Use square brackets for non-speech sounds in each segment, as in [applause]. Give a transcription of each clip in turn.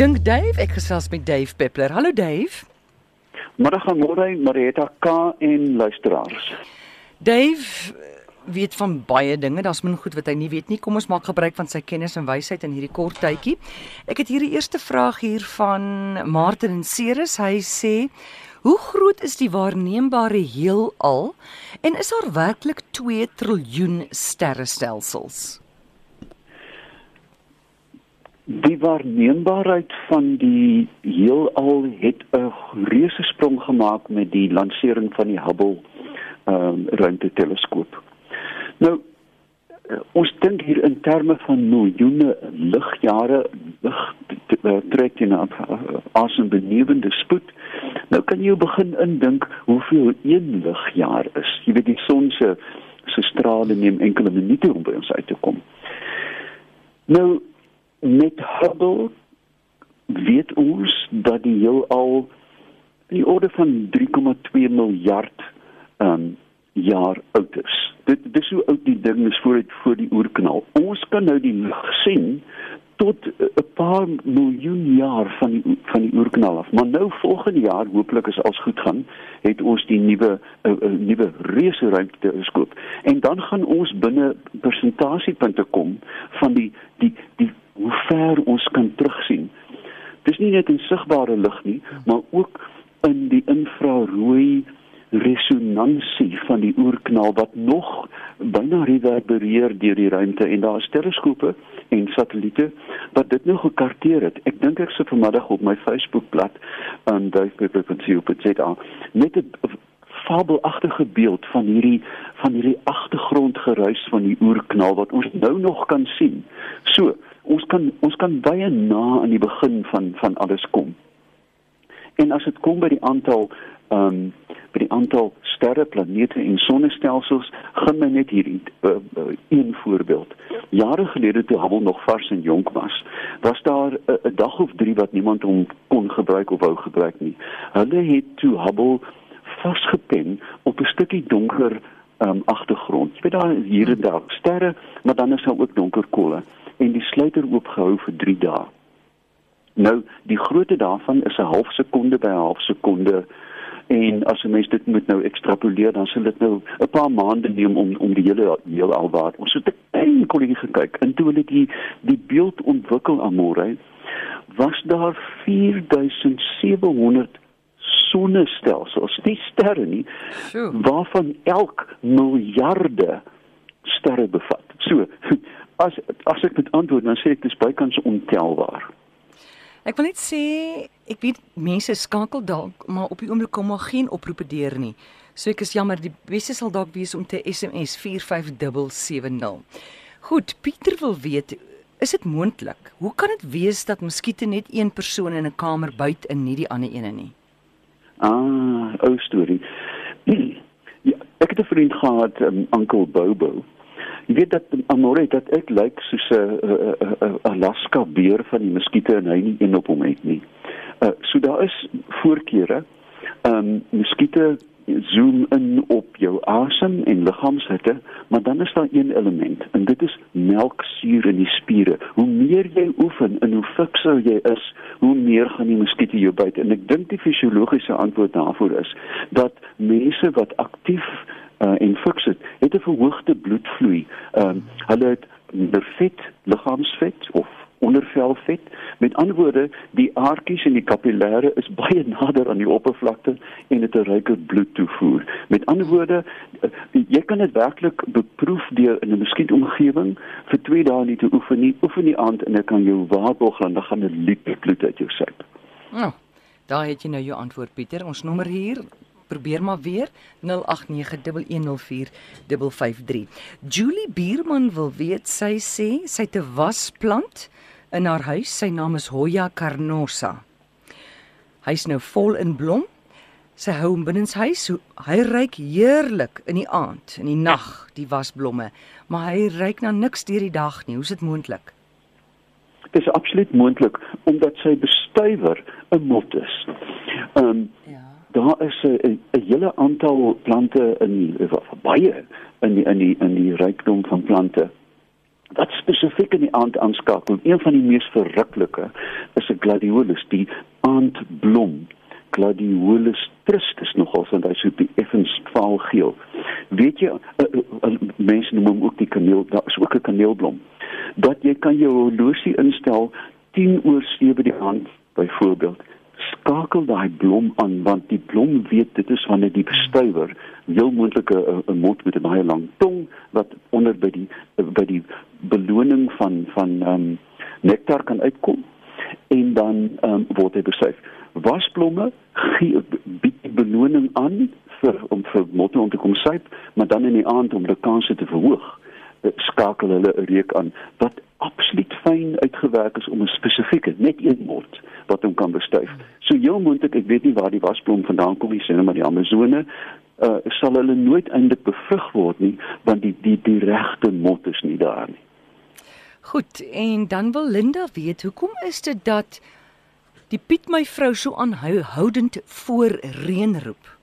Dink Dave, ek gesels met Dave Peppler. Hallo Dave. Middag aan môre Marita K en luisteraars. Dave weet van baie dinge. Daar's min goed wat hy nie weet nie. Kom ons maak gebruik van sy kennis en wysheid in hierdie kort tydjie. Ek het hier die eerste vraag hier van Martin en Ceres. Hy sê: "Hoe groot is die waarneembare heelal en is daar werklik 2 triljoen sterrestelsels?" Die waarneembaarheid van die heelal het 'n reuse sprong gemaak met die lansering van die Hubble ehm um, ruimteteleskoop. Nou ons dink hier in terme van miljoene ligjare lig trek in 'n asembenewende spoed. Nou kan jy begin indink hoeveel een ligjaar is. Jy weet die son se se strale neem enkele minute om by ons uit te kom. Nou met Hubble weet ons dat die heelal in die orde van 3,2 miljard um, jaar oud is. Dit dis hoe oud die ding is voor dit voor die oerknal. Ons kan nou die lig sien tot 'n paar miljoen jaar van die van die oerknal af. Maar nou volgende jaar, hooplik as alles goed gaan, het ons die nuwe 'n nuwe reuse ruimteteleskoop. En dan gaan ons binne persentasiepunte kom van die die die hoe ver ons kan terugsien. Dis nie net in sigbare lig nie, maar ook in die infrarooi resonansie van die oerknal wat nog byna reverbereer deur die ruimte en daar is teleskope en satelliete wat dit nou gekarteer het. Ek dink ek sit vanmiddag op my Facebookblad aan um, duifpeper.co.za met 'n fabelagtige beeld van hierdie van hierdie agtergrondgeruis van die oerknal wat ons nou nog kan sien. So, ons kan ons kan baie na aan die begin van van alles kom. En as dit kom by die aantal ehm um, by die aantal sterre, planete en sonnestelsels, gaan my net hierdie uh, uh, een voorbeeld. Jare gelede toe Hubble nog vars en jonk was, was daar 'n uh, dag of 3 wat niemand hom kon gebruik of wou gebruik nie. Hulle het toe Hubble vasgepen op 'n stukkie donker um, agtergrond. Jy weet daar hier en daar sterre, maar dan is daar ook donker kolle en die sluiter oopgehou vir 3 dae. Nou, die grootte daarvan is 'n half sekonde by 'n half sekonde en as 'n mens dit moet nou ekstrapoleer dan sal dit nou 'n paar maande neem om om die hele heel alwaar ons het 'n klein kolletjie gekyk en toe hulle die die beeld ontwikkel amore was daar 4700 sonnestelsels nie sterre nie waarvan elk miljarde sterre bevat. So as as ek met antwoord dan sê ek dis bykans ontelbaar Ek wil net sê ek weet mense skakel dalk maar op die oomblik kom maar geen oproepe deur nie. So ek is jammer, die beste sal dalk wees om te SMS 45770. Goed, Pieter wil weet, is dit moontlik? Hoe kan dit wees dat muskiete net een persoon in 'n kamer byt en nie die ander ene nie? Ah, ou storie. [clears throat] Ja, ek het 'n vriend gehad, um, Uncle Bobo. Jy weet dat Amore dat ek lyk soos 'n Alaska beer van die muskiete en hy nie een op hom het nie. Uh so daar is voorkeure. Um, muskiete zoom in op jou asem en liggaamshitte, maar dan is daar een element en dit is melksuur in die spiere. Hoe meer jy oefen en hoe fikser jy is, hoe meer gaan die muskiete jou byt. En ek dink die fisiologiese antwoord daarvoor is dat mense wat aktief uh, en fiks het, het 'n verhoogde bloedvloei. Ehm um, hulle het minder vet, liggaamsvet of ondervelvet. Met ander woorde, die aardkies en die kapillêre is [laughs] baie nader aan die oppervlakte en het 'n ryker bloedtoevoer. Met ander woorde, uh, jy kan dit werklik beproef deur in 'n muskietomgewing vir 2 dae nie te oefen nie. Oefen die aand en dan kan jou waarborg dan gaan 'n liter bloed uit jou syp. Nou, daar het jy nou jou antwoord Pieter. Ons nommer hier probeer maar weer 0891104553. Julie Bierman wil weet sy sê sy het 'n wasplant in haar huis. Sy naam is Hoya carnosa. Hy's nou vol in blom. Sy hou hom binne sy huis. Hy ruik heerlik in die aand, in die nag, die wasblomme, maar hy ruik na niks deur die dag nie. Hoe is dit moontlik? Dit is absoluut moontlik omdat sy bestuiver 'n mot is. Ehm um, ja daar is 'n hele aantal plante in baie in die in die in die rykdom van plante wat spesifiek in die aand aanskakel. Een van die mees verruklike is 'n gladiolus, die aandblom. Gladiolus tristis nogal want hy sou die effens vaalgeel. Weet jy, uh, uh, uh, mense noem hom ook die kaneel, daar is ook 'n kaneelblom. Dat jy kan jou horlosie instel 10 oor 7 die aand byvoorbeeld skakel daai blom aan want die blom weet dit is wanneer die bestuiver heel moontlik 'n mond met 'n baie lang tong wat onder by die by die beloning van van ehm um, nektar kan uitkom en dan ehm um, word hy besuif. Wasblomme gee die beloning aan vir om vir motte om te kom suip, maar dan in die aand om die kanse te verhoog skakel hulle 'n reuk aan wat absoluut fyn uitgewerk is om 'n spesifieke net een mot wat hom kan bestuif. So heel moontlik, ek weet nie waar die wasblom vandaan kom nie, sê net maar die Amazone, uh sal hulle nooit eintlik bevrug word nie, want die die die regte mot is nie daar nie. Goed, en dan wil Linda weet, hoekom is dit dat die Piet my vrou so aanhoudend voor reën roep?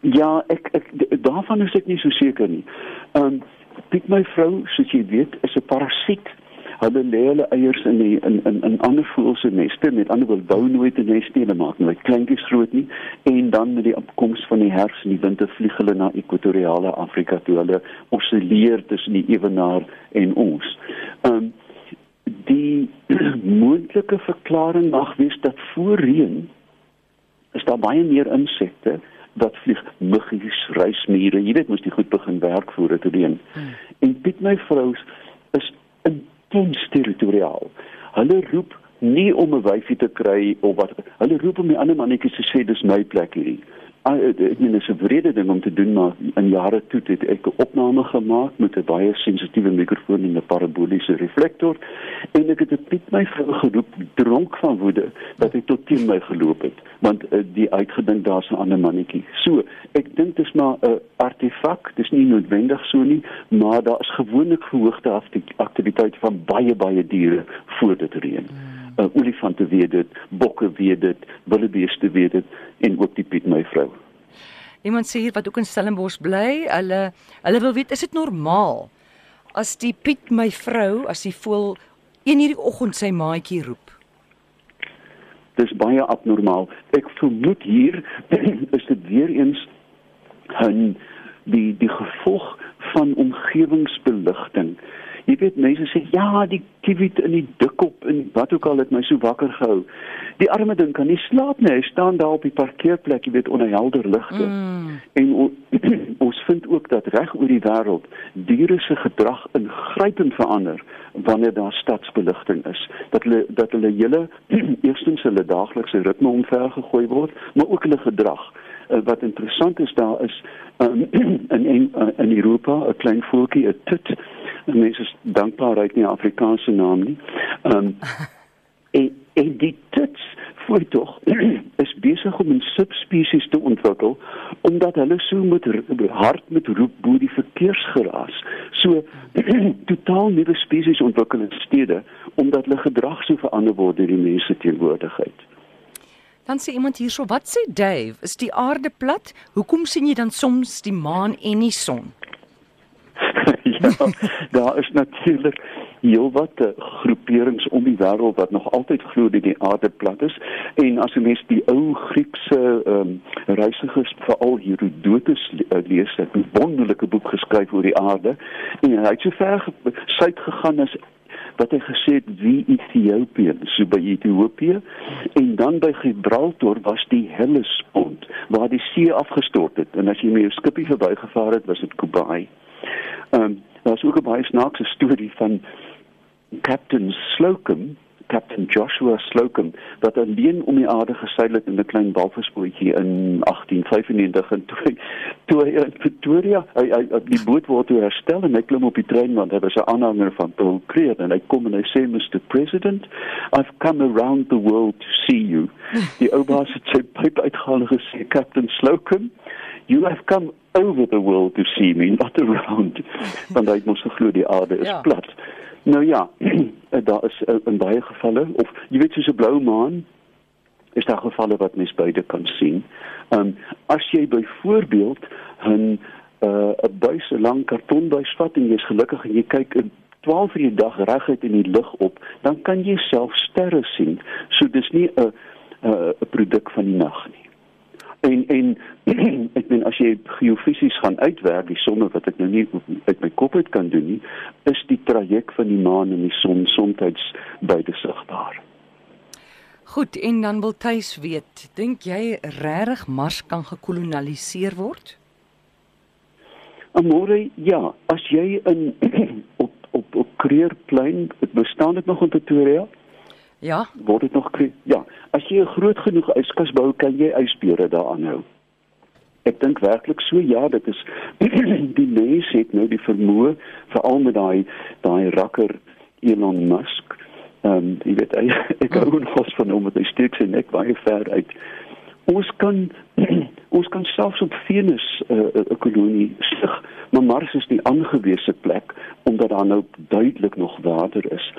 Ja, ek ek daarvan is ek nie so seker nie. Ehm um, Piet my vrou, soos jy weet, is 'n parasiet. Hulle lê hulle eiers in die in in in ander voëls se neste, met ander woorde bou nooit 'n nes nie, hulle maak nooit kleintjies groot nie en dan met die opkoms van die herfs en die winter vlieg hulle na ekwatoriale Afrika toe. Hulle osilleer tussen die ewenaar en ons. Ehm um, die [clears throat] moontlike verklaring mag wees dat voor reën is daar baie meer insekte wat vlieg muggies, reismure, jy weet mos die goed begin werk voor dit reën. Hmm. En Piet my vrous is intens territoriaal. Hulle roep nie om 'n wyfie te kry of wat hulle roep om die ander mannetjies te sê dis my plek hierdie. Ah, ek meen dit is 'n wrede ding om te doen maar in jare toe het ek 'n opname gemaak met 'n baie sensitiewe mikrofoon en 'n paraboliese reflektor en ek het dit Piet my vrou geroep dronk van woede dat hy tot teen my geloop het want uh, die uitgedink daar's 'n ander mannetjie. So, ek dink dit is maar 'n uh, artefak, dis nie noodwendig so nie, maar daar is gewoonlik verhoogde aktiwiteit van baie baie diere voor dit reën. Hmm uh, olifante weet dit, bokke weet dit, wildebeeste weet dit en ook die Piet my vrou. Iemand sê hier wat ook in Stellenbosch bly, hulle hulle wil weet is dit normaal as die Piet my vrou as die voel een hierdie oggend sy maatjie roep? Dis baie abnormaal. Ek vermoed hier [clears throat] is dit weer eens 'n die die gevolg van omgewingsbeligting. Jy weet mense sê ja, die kiwit in die dikkop en wat ook al het my so wakker gehou. Die arme ding kan nie slaap nie. Hy staan daar op die parkeerplek, jy weet onder helder ligte. Mm. En [clears throat] ons vind ook dat reg oor die wêreld diere se gedrag ingrypend verander wanneer daar stadsbeligting is. Dat hulle dat hulle hele [clears throat] eerstens hulle daaglikse ritme omver gegooi word, maar ook hulle gedrag. Uh, wat interessant is daar is um, [clears throat] in in in Europa 'n klein voeltjie 'n tut mense is dankbaar uit nie Afrikaanse naam nie. Ehm um, [laughs] en, en die tuts voor tog [clears throat] is besig om 'n subspesies te ontwikkel omdat hulle so met hard met roep bo die verkeersgeraas. So [clears throat] totaal nuwe spesies ontwikkel in stede omdat hulle gedrag so verander word deur die mense teenwoordigheid. Dan sê iemand hierso, wat sê Dave? Is die aarde plat? Hoekom sien jy dan soms die maan en die son? [laughs] ja, daar is natuurlik heelwat eh, groeperings om die wêreld wat nog altyd glo dat die aarde plat is. En as jy mens die ou Griekse um, reisigers veral Herodotus eh, lees, het 'n wonderlike boek geskryf oor die aarde. En hy het so ver suid gegaan as wat hy gesê het wie Ethiopië? So by Ethiopië. En dan by Gibraltar was die Hellespont waar die see afgestort het. En as jy met jou skipie verbygevaar het was dit Kubai. Ehm um, daar's ook 'n baie snaakse storie van Captain Slocum, Captain Joshua Slocum, wat alleen om die aarde geseil het in 'n klein walvisbootjie in 1895 en toe toe hy in Pretoria, hy, hy, die boot word toe herstel en hy klim op die trein want hy was 'n aanhanger van Paul Creed en hy kom en hy sê Mr President, I've come around the world to see you. Die ou baas het sy pyp uitgehaal en gesê Captain Slocum, you have come over the world to see me not [laughs] around want hy mos geglo die aarde is ja. plat nou ja [clears throat] daar is uh, in baie gevalle of jy weet soos 'n blou maan is daar gevalle wat mens beide kan sien um, as jy byvoorbeeld 'n 'n uh, buis, 'n lang kartonbuis vat en jy's gelukkig en jy kyk in 12 uur die dag reguit in die lug op, dan kan jy self sterre sien. So dis nie 'n 'n 'n produk van die nag nie. En en [clears throat] ek meen as jy geofisies gaan uitwerk die somme wat ek nou nie uit my kop uit kan doen nie, is die traject van die maan en die son soms beide sigbaar. Goed, en dan wil tuis weet, dink jy regtig Mars kan gekoloniseer word? Amore, ja, as jy in [clears throat] op op op Kreerplein, bestaan dit nog in Pretoria? Ja. Word dit nog? Ja, as jy 'n groot genoeg yskas bou, kan jy ysbeere daar aanhou. Ek dink werklik so ja, dit is [clears throat] die mens het nou die vermoë veral met daai daai rakker Elon Musk. Ehm um, jy weet ek, [laughs] ek hou nog van hom hy steek sy nek baie ver uit. Ons kan [clears throat] ons kan selfs op Venus eh, 'n uh, kolonie stig, maar Mars is die aangewese plek omdat daar nou duidelik nog water is.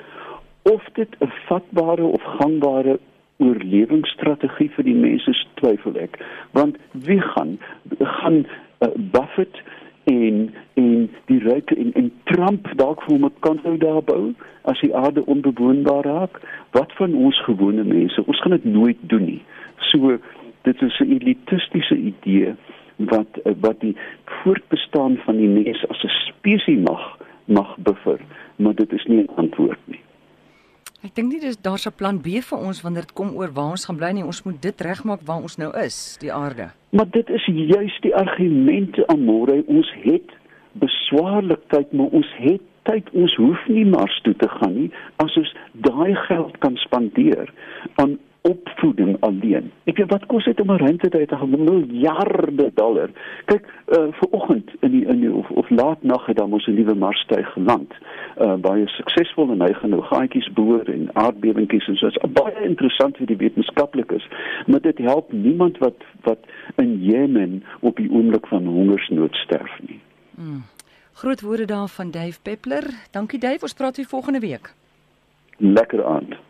Of dit 'n vatbare of gangbare oorlewingsstrategie vir die mense twyfel ek, want wie gaan gaan uh, Buffett en en die ryke en, en Trump dalk vir 'n kant nou daar bou as die aarde onbewoonbaar raak? Wat van ons gewone mense? Ons gaan dit nooit doen nie. So dit is 'n elitistiese idee wat wat die voortbestaan van die mens as 'n spesies mag mag buffer, maar dit is nie 'n antwoord nie. Ek dink nie dis daar's 'n plan B vir ons wanneer dit kom oor waar ons gaan bly nie. Ons moet dit regmaak waar ons nou is, die aarde. Maar dit is juis die argumente aan môre. Ons het beswaarlik tyd, maar ons het tyd. Ons hoef nie Mars toe te gaan nie as ons daai geld kan spandeer aan opvoeding alleen. Ek weet wat kos dit om 'n rente te hê, miljarde dollar. Kyk, uh vir oggend in die in die of, of laat nag het dan ons 'n nuwe Marstuig geland. Uh baie suksesvol en hy gaan nou gaatjies boor en aardbewingkies en so. Dit's baie interessant vir die wetenskaplikes, maar dit help niemand wat wat in Jemen op die oomblik van hongersnood sterf nie. Mm. Groot woorde daar van Dave Peppler. Dankie Dave, ons praat weer volgende week. Lekker aand.